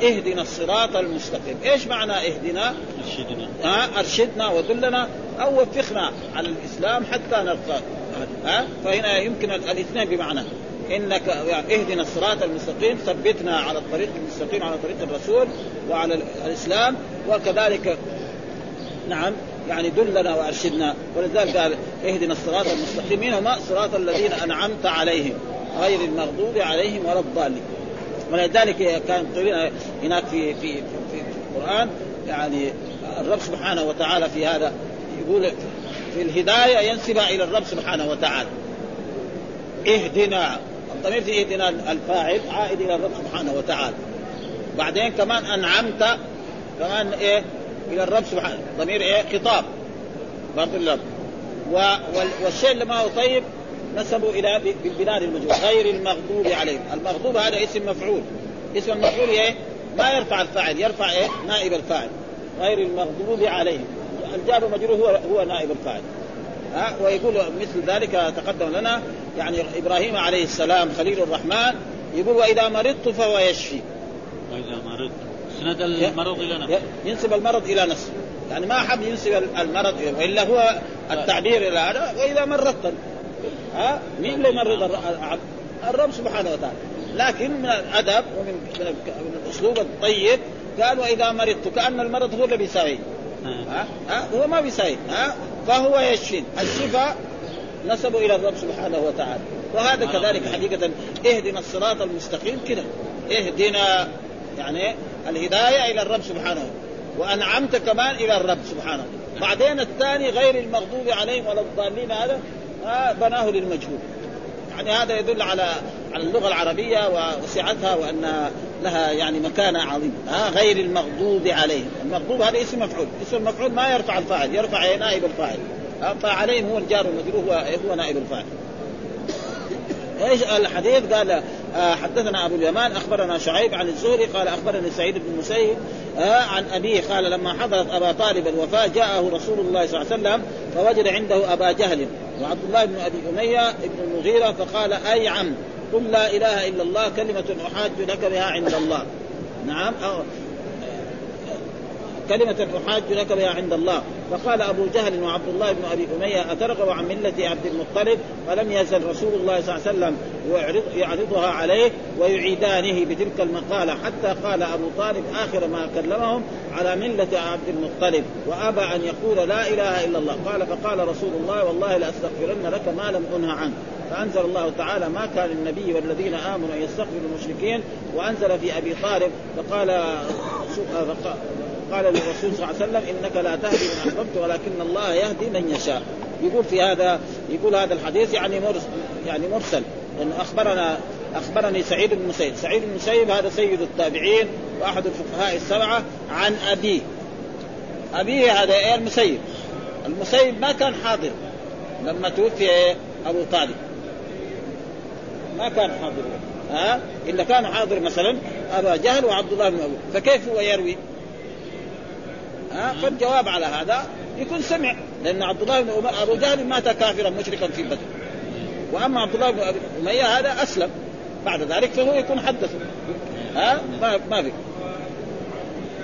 اهدنا الصراط المستقيم. إيش معنى اهدنا؟ أرشدنا. ها أرشدنا ودلنا أو وفقنا على الإسلام حتى نلقى ها؟ فهنا يمكن الاثنين بمعنى. إنك يعني اهدنا الصراط المستقيم ثبتنا على الطريق المستقيم على طريق الرسول وعلى الإسلام وكذلك نعم يعني دلنا وأرشدنا. ولذلك قال اهدنا الصراط المستقيم مين هم صراط الذين أنعمت عليهم غير المغضوب عليهم ولا الضالين. ولذلك كان قيل هناك في في في, في القرآن يعني الرب سبحانه وتعالى في هذا يقول في الهداية ينسب إلى الرب سبحانه وتعالى. اهدنا. الضمير في اهدنا الفاعل عائد إلى الرب سبحانه وتعالى. بعدين كمان أنعمت كمان إيه؟ إلى الرب سبحانه. ضمير إيه؟ خطاب. برضه للرب والشيء اللي ما هو طيب نسبوا إلى بالبناء المجهول غير المغضوب عليهم. المغضوب هذا اسم مفعول. اسم المفعول إيه؟ ما يرفع الفاعل يرفع إيه؟ نائب الفاعل. غير المغضوب عليهم. الجار مجرور هو هو نائب الفاعل ها؟ ويقول مثل ذلك تقدم لنا يعني إبراهيم عليه السلام خليل الرحمن يقول وإذا مرضت فهو يشفي. وإذا مرضت. اسند المرض إلى نفسه. ينسب المرض إلى نفسه. يعني ما حب ينسب المرض وإلا هو التعبير إلى هذا. وإذا مرضت. ها؟ مين اللي يمرض العبد؟ الرب سبحانه وتعالى. لكن من الأدب ومن من الأسلوب الطيب قال وإذا مرضت. كأن المرض هو اللي بيساوي ها؟ ها؟ هو ما بيساوي ها؟ فهو يشفي الشفاء نسبوا إلى الرب سبحانه وتعالى. وهذا كذلك حقيقة. اهدنا الصراط المستقيم كده. اهدنا يعني الهداية إلى الرب سبحانه. وأنعمت كمان إلى الرب سبحانه. بعدين الثاني غير المغضوب عليهم ولا الضالين هذا بناه للمجهول. يعني هذا يدل على على اللغة العربية وسعتها وأن لها يعني مكانة عظيمة. ها غير المغضوب عليهم. المغضوب هذا اسم مفعول. اسم المفعول ما يرفع الفاعل. يرفع نائب الفاعل. فعليهم هو الجار والمجرور هو هو نائب الفاعل. إيش الحديث؟ قال آه حدثنا أبو اليمان أخبرنا شعيب عن الزهري قال أخبرني سعيد بن المسيب آه عن أبيه قال لما حضرت أبا طالب الوفاة جاءه رسول الله صلى الله عليه وسلم فوجد عنده أبا جهل وعبد الله بن أبي أمية بن المغيرة فقال اي عم قل لا إله إلا الله كلمة أحاج لك بها عند الله. نعم. أو كلمة أحاج لك بها عند الله. فقال أبو جهل وعبد الله بن أبي أمية أترغب عن ملة عبد المطلب؟ فلم يزل رسول الله صلى الله عليه وسلم يعرضها عليه ويعيدانه بتلك المقالة حتى قال أبو طالب آخر ما كلمهم على ملة عبد المطلب وأبى أن يقول لا إله إلا الله. قال فقال رسول الله والله لأستغفرن لك ما لم أنه عنه فأنزل الله تعالى ما كان النبي والذين آمنوا أن يستغفروا المشركين وأنزل في أبي طالب فقال قال للرسول صلى الله عليه وسلم إنك لا تهدي من أحببت ولكن الله يهدي من يشاء. يقول في هذا يقول هذا الحديث يعني مرسل يعني مرسل. لأنه أخبرنا أخبرني سعيد بن المسيب، سعيد بن المسيب هذا سيد التابعين وأحد الفقهاء السبعة عن أبيه. أبيه هذا إيه؟ المسيب. المسيب ما كان حاضر لما توفي أبو طالب. ما كان حاضر. ها؟ إلا كان حاضر مثلا أبا جهل وعبد الله بن أبي. فكيف هو يروي؟ ها فالجواب على هذا يكون سمع لأن عبد الله بن أبو جهل مات كافرا مشركا في بدر. وأما عبد الله بن أمية هذا أسلم. بعد ذلك فهو يكون حدثه ها ما ما في.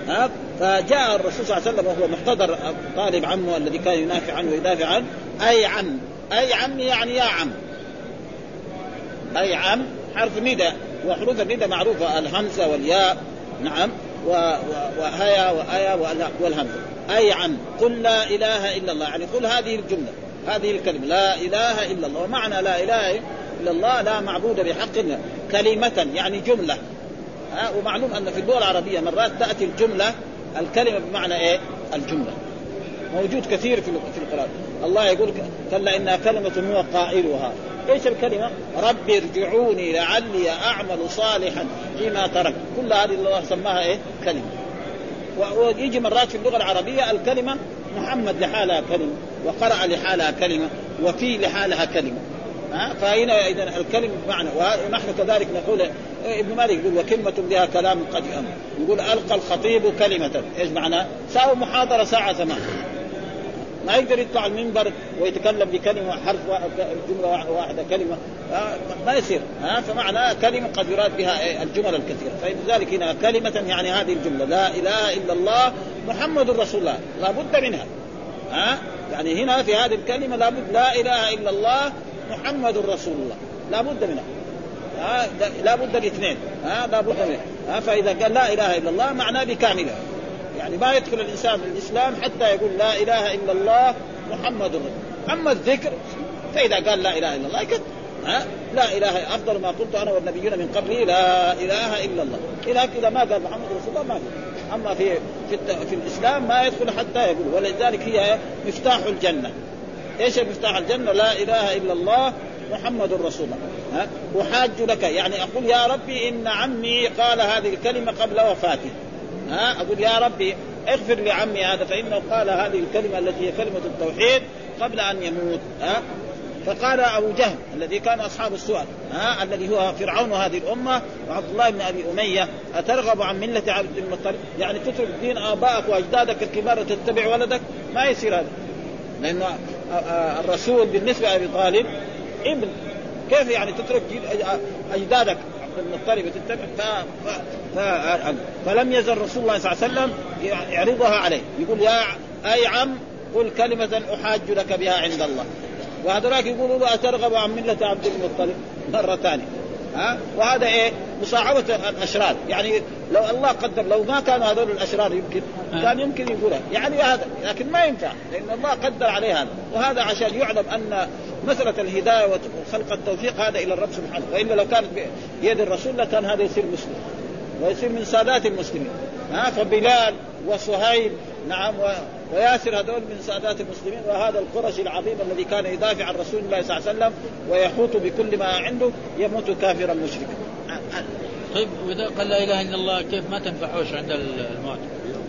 ها فجاء الرسول صلى الله عليه وسلم وهو محتضر طالب عمه الذي كان ينافع عنه ويدافع عنه أي عم. أي عم يعني يا عم. أي عم حرف ندى وحروف الندى معروفة الهمزة والياء. نعم. وهيا وأيا والهمزة أي عم. قل لا إله إلا الله. يعني قل هذه الجملة. هذه الكلمة. لا إله إلا الله. ومعنى لا إله إلا الله لا معبود بحق كلمة. يعني جملة. ها ومعلوم أن في اللغة العربية مرات تأتي الجملة الكلمة بمعنى إيه؟ الجملة. موجود كثير في في القرآن. الله يقول كلا إنها كلمة هو قائلها إيش الكلمة؟ رب ارجعوني لعلي أعمل صالحا فيما ترك، كل هذه الله سماها إيه؟ كلمة. ويجي مرات في اللغة العربية الكلمة محمد لحالها كلمة وقرأ لحالها كلمة وفي لحالها كلمة ها فهنا إذا الكلمة بمعنى ونحن كذلك نقول ابن مالك يقول وكلمة بها كلام قد أمر يقول ألقى الخطيب كلمة إيش معنى؟ ساوى محاضرة ساعة زمان ما يقدر يطلع المنبر ويتكلم بكلمة حرف جملة واحدة كلمة. ما يصير. ها فمعنى كلمة قد يراد بها الجمل الكثيرة. فلذلك هنا كلمة يعني هذه الجملة. لا إله إلا الله محمد رسول الله. لابد منها. ها يعني هنا في هذه الكلمة لابد لا إله إلا الله محمد رسول الله. لابد منها. ها لابد الاثنين ها لابد منها ها فإذا قال لا إله إلا الله معناه بكامله يعني ما يدخل الإنسان في الإسلام حتى يقول لا إله إلا الله محمد رسول أما الذكر فإذا قال لا إله إلا الله يكذب. ها؟ لا إله أفضل ما قلت أنا والنبيون من قبلي لا إله إلا الله. اذا إذا ما قال محمد رسول الله ما قال. أما في في, في الإسلام ما يدخل حتى يقول. ولذلك هي مفتاح الجنة. إيش مفتاح الجنة؟ لا إله إلا الله محمد رسول الله. ها؟ أحاج لك. يعني أقول يا ربي إن عمي قال هذه الكلمة قبل وفاته. ها؟ أقول يا ربي اغفر لعمي هذا فإنه قال هذه الكلمة التي هي كلمة التوحيد قبل أن يموت ها؟ فقال أبو جهل الذي كان أصحاب السؤال ها؟ الذي هو فرعون هذه الأمة وعبد الله بن أبي أمية أترغب عن ملة عبد المطلب؟ يعني تترك دين ابائك وأجدادك الكبار وتتبع ولدك؟ ما يصير هذا. لأن الرسول بالنسبة لأبي طالب ابن كيف يعني تترك أجدادك؟ ف... ف... فلم يزل رسول الله صلى الله عليه وسلم يعرضها عليه. يقول يا أي عم قل كلمة أحاج لك بها عند الله. وهذولاك يقولوا أترغب عن ملة عبد المطلب؟ مرة ثانية. ها؟ وهذا إيه؟ مصاحبة الأشرار. يعني لو الله قدر لو ما كانوا هذول الأشرار يمكن كان يمكن يقولها. يعني هذا لكن ما ينفع لأن الله قدر عليه هذا. وهذا عشان يعلم أن مسألة الهداية وخلق التوفيق هذا إلى الرب سبحانه. وإلا لو كانت بيد الرسول لكان هذا يصير مسلم. ويصير من سادات المسلمين. ها؟ فبلال وصهيب نعم و... وياسر هذول من سادات المسلمين. وهذا القرشي العظيم الذي كان يدافع عن رسول الله صلى الله عليه وسلم ويحوط بكل ما عنده يموت كافرا مشركا. طيب وإذا قال لا إله إلا الله كيف ما تنفعوش عند الموت؟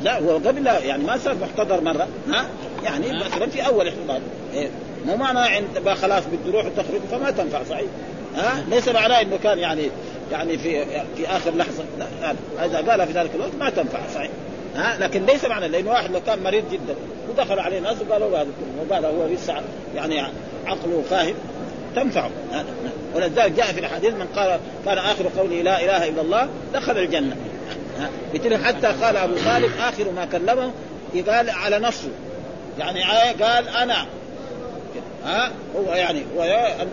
لا هو قبل يعني ما صار محتضر مرة ها؟ يعني مثلا في أول احتضار. إيه؟ مو معنى عند خلاص بده يروح وتخرج فما تنفع صحيح؟ ها؟ ليس معناه إنه كان يعني يعني في في آخر لحظة. لا اذا قالها في ذلك الوقت ما تنفع صحيح؟ ها؟ لكن ليس معنى لأنه واحد لو كان مريض جدا ودخل عليه ناس وقالوا هذا وقال هو لسه يعني عقله فاهم تنفعه. ولذلك جاء في الحديث من قال كان آخر قوله لا إله إلا الله دخل الجنة. مثل حتى قال أبو طالب آخر ما كلمه قال على نفسه يعني قال أنا. ها؟ هو يعني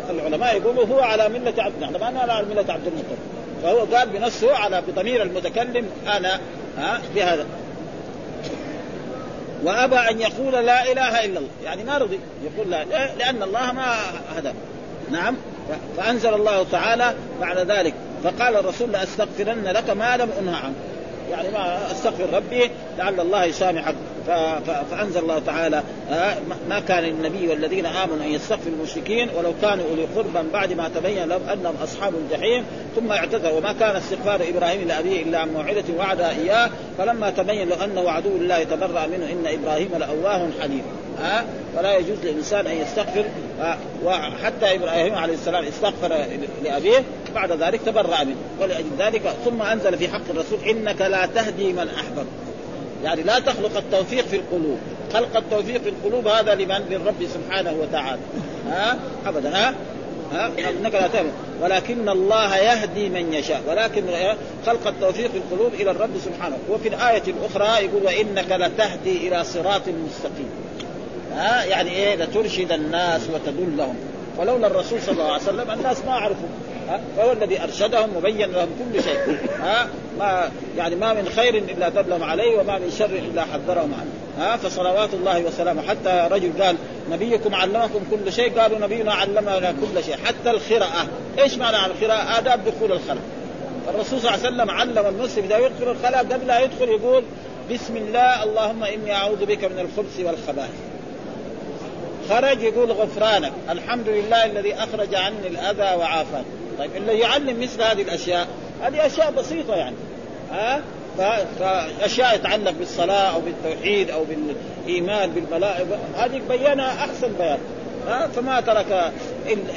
العلماء يقولوا هو على ملة عبد نحن ما على ملة عبد المطلب. فهو قال بنفسه على بضمير المتكلم أنا ها؟ بهذا. وأبى أن يقول لا إله إلا الله. يعني ما رضي. يقول لا لأن الله ما هدى. نعم. فأنزل الله تعالى بعد ذلك. فقال الرسول لأستغفرن لك ما لم انهى عنه. يعني ما أستغفر ربي لعل الله يسامحك. فأنزل الله تعالى آه، ما كان للنبي والذين آمنوا أن يستغفروا المشركين ولو كانوا أولي قربى بعد ما تبين لهم أنهم أصحاب الجحيم ثم اعتذر. وما كان استغفار إبراهيم لأبيه إلا عن موعدة وعدها إياه فلما تبين له أنه عدو الله تبرأ منه إن إبراهيم لأواه حليم. ها آه، فلا يجوز للإنسان أن يستغفر آه، وحتى إبراهيم عليه السلام استغفر لأبيه بعد ذلك تبرأ منه. ولأجل ذلك ثم أنزل في حق الرسول إنك لا تهدي من أحببت. يعني لا تخلق التوفيق في القلوب. خلق التوفيق في القلوب هذا لمن؟ للرب سبحانه وتعالى. ها؟ ابدا. ها؟ ها؟ إنك لا تعلم. ولكن الله يهدي من يشاء. ولكن خلق التوفيق في القلوب إلى الرب سبحانه. وفي الآية الأخرى يقول وإنك لتهدي إلى صراط مستقيم. ها؟ يعني إيه؟ لترشد الناس وتدلهم. ولولا الرسول صلى الله عليه وسلم الناس ما عرفوا. فهو الذي أرشدهم وبين لهم كل شيء. ها؟ ما يعني ما من خير إلا دلهم عليه وما من شر إلا حذرهم عنه. ها؟ فصلوات الله وسلامه. حتى رجل قال نبيكم علمكم كل شيء. قالوا نبينا علمنا كل شيء. حتى القراءة. إيش معنى القراءة؟ آداب دخول الخلاء الرسول صلى الله عليه وسلم علم المسلم إذا يدخل الخلاء قبل لا يدخل يقول بسم الله اللهم إني أعوذ بك من الخبث والخبائث. خرج يقول غفرانك الحمد لله الذي أخرج عني الأذى وعافاني. طيب اللي يعلم مثل هذه الأشياء. هذه أشياء بسيطة يعني. ها؟ فاشياء يتعلق بالصلاة أو بالتوحيد أو بالإيمان بالملائكه هذه بينها أحسن بيان. ها؟ فما ترك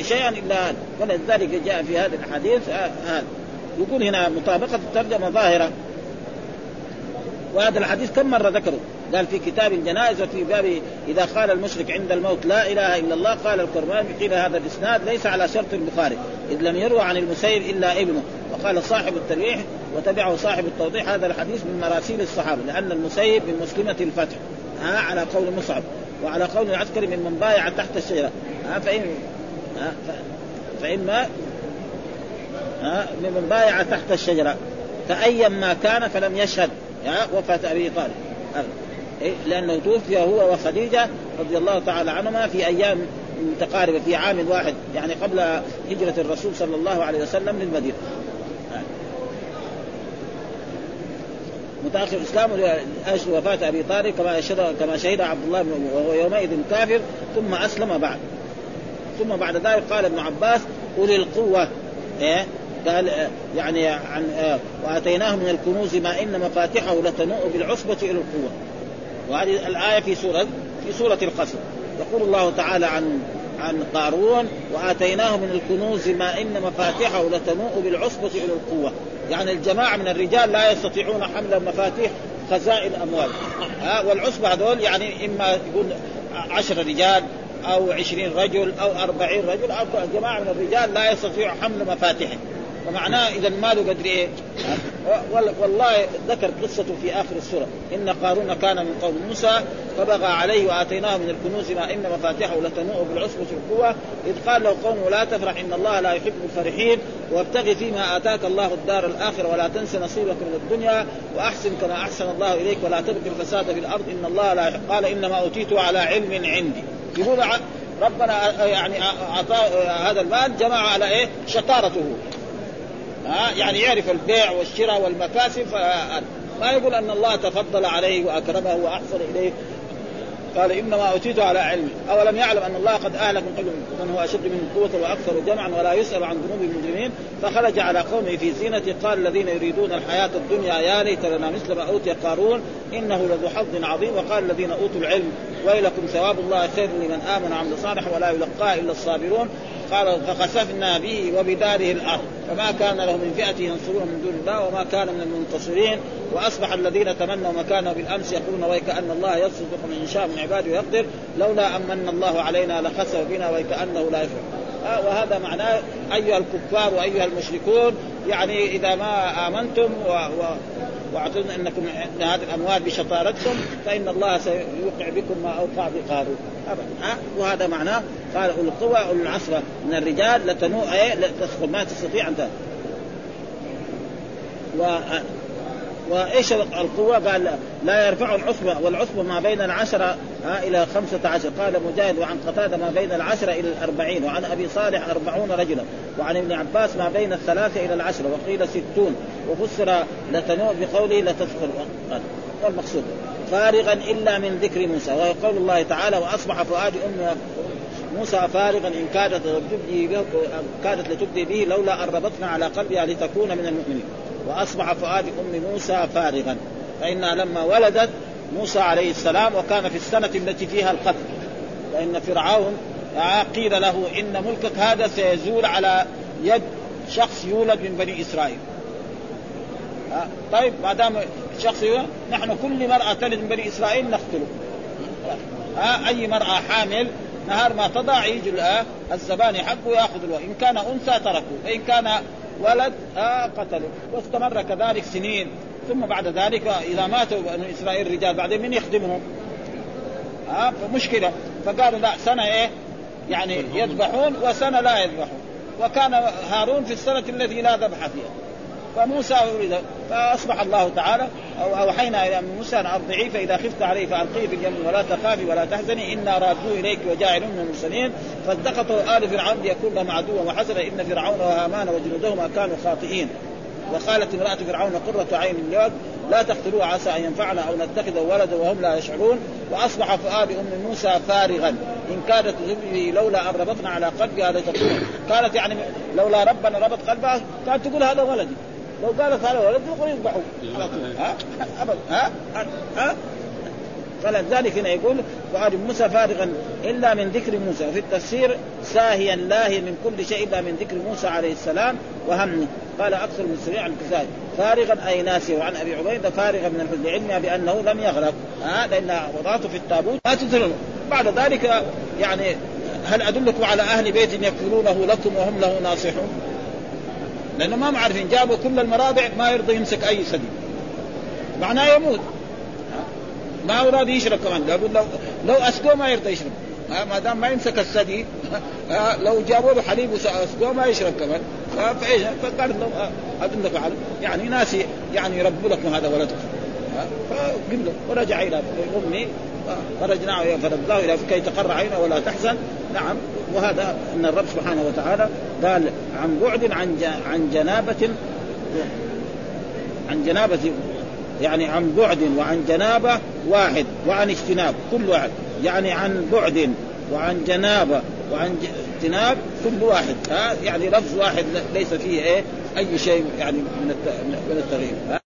شيئا إلا هذا. ولذلك جاء في هذه الاحاديث آه، هذا. يقول هنا مطابقة الترجمة ظاهرة. وهذا الحديث كم مرة ذكره؟ قال في كتاب الجنائز وفي باب إذا قال المشرك عند الموت لا إله إلا الله قال الكرماني قيل هذا الإسناد ليس على شرط البخاري إذ لم يروى عن المسيب إلا ابنه وقال صاحب التلويح وتبعه صاحب التوضيح هذا الحديث من مراسيل الصحابة لأن المسيب من مسلمة الفتح ها على قول مصعب وعلى قول العسكري من من بايع تحت الشجرة ها فإن ها فإما ها من بايع تحت الشجرة فأيا ما كان فلم يشهد وفاة أبي طالب. إيه؟ لأنه توفي هو وخديجة رضي الله تعالى عنهما في أيام متقاربة في عام واحد يعني قبل هجرة الرسول صلى الله عليه وسلم للمدينة متأخر اسلامه لأجل وفاة أبي طالب كما شهد كما شهد عبد الله بن وهو يومئذ كافر ثم أسلم بعد ثم بعد ذلك قال ابن عباس أولي القوة إيه؟ قال يعني عن آه، وآتيناه من الكنوز ما إن مفاتحه لتنوء بالعصبة إلى القوة وهذه الآية في سورة في سورة القصر. يقول الله تعالى عن عن قارون وآتيناه من الكنوز ما إن مفاتحه لتنوء بالعصبة إلى القوة. يعني الجماعة من الرجال لا يستطيعون حمل مفاتيح خزائن أموال. ها والعصبة هذول يعني إما يقول عشر رجال أو عشرين رجل أو أربعين رجل. أو جماعة من الرجال لا يستطيعوا حمل مفاتيحه فمعناه إذا ماله قدر إيه؟ وال- والله ذكر قصته في آخر السورة. إن قارون كان من قوم موسى فبغى عليه وآتيناه من الكنوز ما إن مفاتحه لتنوء بالعصبة القوه إذ قال له قومه لا تفرح إن الله لا يحب الفرحين. وابتغ فيما آتاك الله الدار الآخرة ولا تنس نصيبك من الدنيا. وأحسن كما أحسن الله إليك ولا تبغ الفساد في الأرض. إن الله لا يحب قال إنما اوتيته على علم عندي. يقول ربنا يعني أعطاه هذا المال جمع على إيه؟ شطارته. ها يعني يعرف البيع والشراء والمكاسب ما يقول أن الله تفضل عليه وأكرمه وأحسن إليه. قال إنما اوتيته على علم. أولم يعلم أن الله قد اهلك من قبل من هو أشد منه قوة وأكثر جمعا ولا يسأل عن ذنوب المجرمين. فخرج على قومه في زينته قال الذين يريدون الحياة الدنيا يا ليت لنا مثل ما أوتي قارون إنه لذو حظ عظيم. وقال الذين أوتوا العلم ويلكم ثواب الله خير لمن آمن وعمل صالحا ولا يلقاه إلا الصابرون. قال فخسفنا به وبداره الأرض. فما كان له من فئة ينصرون من دون الله وما كان من المنتصرين. وأصبح الذين تمنوا مكانه بالأمس يقولون ويكأن الله يرزق من يشاء من عباده ويقدر. لولا أمن الله علينا لخسف بنا ويكأنه لا يفعل وهذا معناه أيها الكفار وأيها المشركون يعني إذا ما آمنتم و, و واعتقد إنكم ان هذه الأموال بشطارتكم فإن الله سيوقع بكم ما أوقع بقارون ها وهذا معناه قال اولي القوى اولي العصبه من الرجال لتنوء إيه لا تدخل ما تستطيع أن و وإيش القوة؟ قال لا- يرفع العصبة والعصبة ما بين العشرة إلى خمسة عشر. قال مجاهد وعن قتادة ما بين العشرة إلى الأربعين وعن أبي صالح أربعون رجلا وعن ابن عباس ما بين الثلاثة إلى العشرة وقيل ستون. وفسر لتنوء بقوله لتدخل والمقصود فارغا إلا من ذكر موسى وهو قول الله تعالى وأصبح فؤاد أم موسى فارغا إن كادت لتبدي كادت لتبدي به لولا أن ربطنا على قلبها لتكون من المؤمنين. وأصبح فؤاد أم موسى فارغا. فإنها لما ولدت موسى عليه السلام وكان في السنة التي فيها القتل. لأن فرعون قيل له إن ملكك هذا سيزول على يد شخص يولد من بني إسرائيل. آه، طيب ما دام شخص يولد نحن كل مرأة تلد من بني إسرائيل نقتله. آه، أي مرأة حامل نهار ما تضع يجي الزباني حقه يأخذ الولد إن كان أنثى تركه وإن كان ولد آه قتله واستمر كذلك سنين. ثم بعد ذلك إذا ماتوا بنو إسرائيل رجال بعدين من يخدمهم؟ آه فمشكله فقالوا لا سنة إيه؟ يعني يذبحون وسنة لا يذبحون. وكان هارون في السنة التي لا ذبح فيها. فموسى فأصبح الله تعالى أو أوحينا إلى موسى أن ارضعيه فإذا خفت عليه فألقيه في اليم ولا تخافي ولا تحزني إنا رادوه إليك وجاعلون من المرسلين. فالتقطه آل فرعون ليكون لهم عدوا وحسنا إن فرعون وهامان وجنودهما كانوا خاطئين. وقالت امرأة فرعون قرة عين اليوم لا تقتلوه عسى أن ينفعنا أو نتخذه ولدا وهم لا يشعرون. وأصبح فؤاد أم موسى فارغا. إن كادت تذبني لولا أن ربطنا على قلبها لتكون. كانت يعني لولا ربنا ربط قلبها كانت تقول هذا ولدي. لو قالت هذا ولد يبغوا يذبحوا على طول. ها؟ ابدا ها؟ ها؟ فلذلك هنا يقول وآل موسى فارغا إلا من ذكر موسى في التفسير ساهيا لاهيا من كل شيء إلا من ذكر موسى عليه السلام وهم قال أكثر من سريع عن كفاية فارغا أي ناسي وعن أبي عبيدة فارغا من الحزن لعلمها بأنه لم يغرق ها؟ لأن وضعته في التابوت ما تدرون بعد ذلك يعني هل أدلكم على أهل بيت يكفلونه لكم وهم له ناصحون؟ لأنه ما عارفين جابوا كل المراضع ما يرضى يمسك أي سدي. معناه يموت. ما هو راضي يشرب كمان. يقول لو لو أسقوه ما يرضى يشرب. ما دام ما يمسك الثدي لو جابوا له حليب واسقوه ما يشرب كمان. فإيش؟ فقال لو ادلك على يعني ناس يعني يربوا لكم هذا ولدكم. فقبل له ورجع إلى امه فرجناه فرداه إلى كي تقر عينه ولا تحزن. نعم. وهذا أن الرب سبحانه وتعالى قال عن بعد عن عن جنابة عن جنابة يعني عن بعد وعن جنابة واحد وعن اجتناب كل واحد يعني عن بعد وعن جنابة وعن اجتناب كل واحد. ها؟ يعني لفظ واحد ليس فيه إيه؟ أي شيء يعني من التغيير.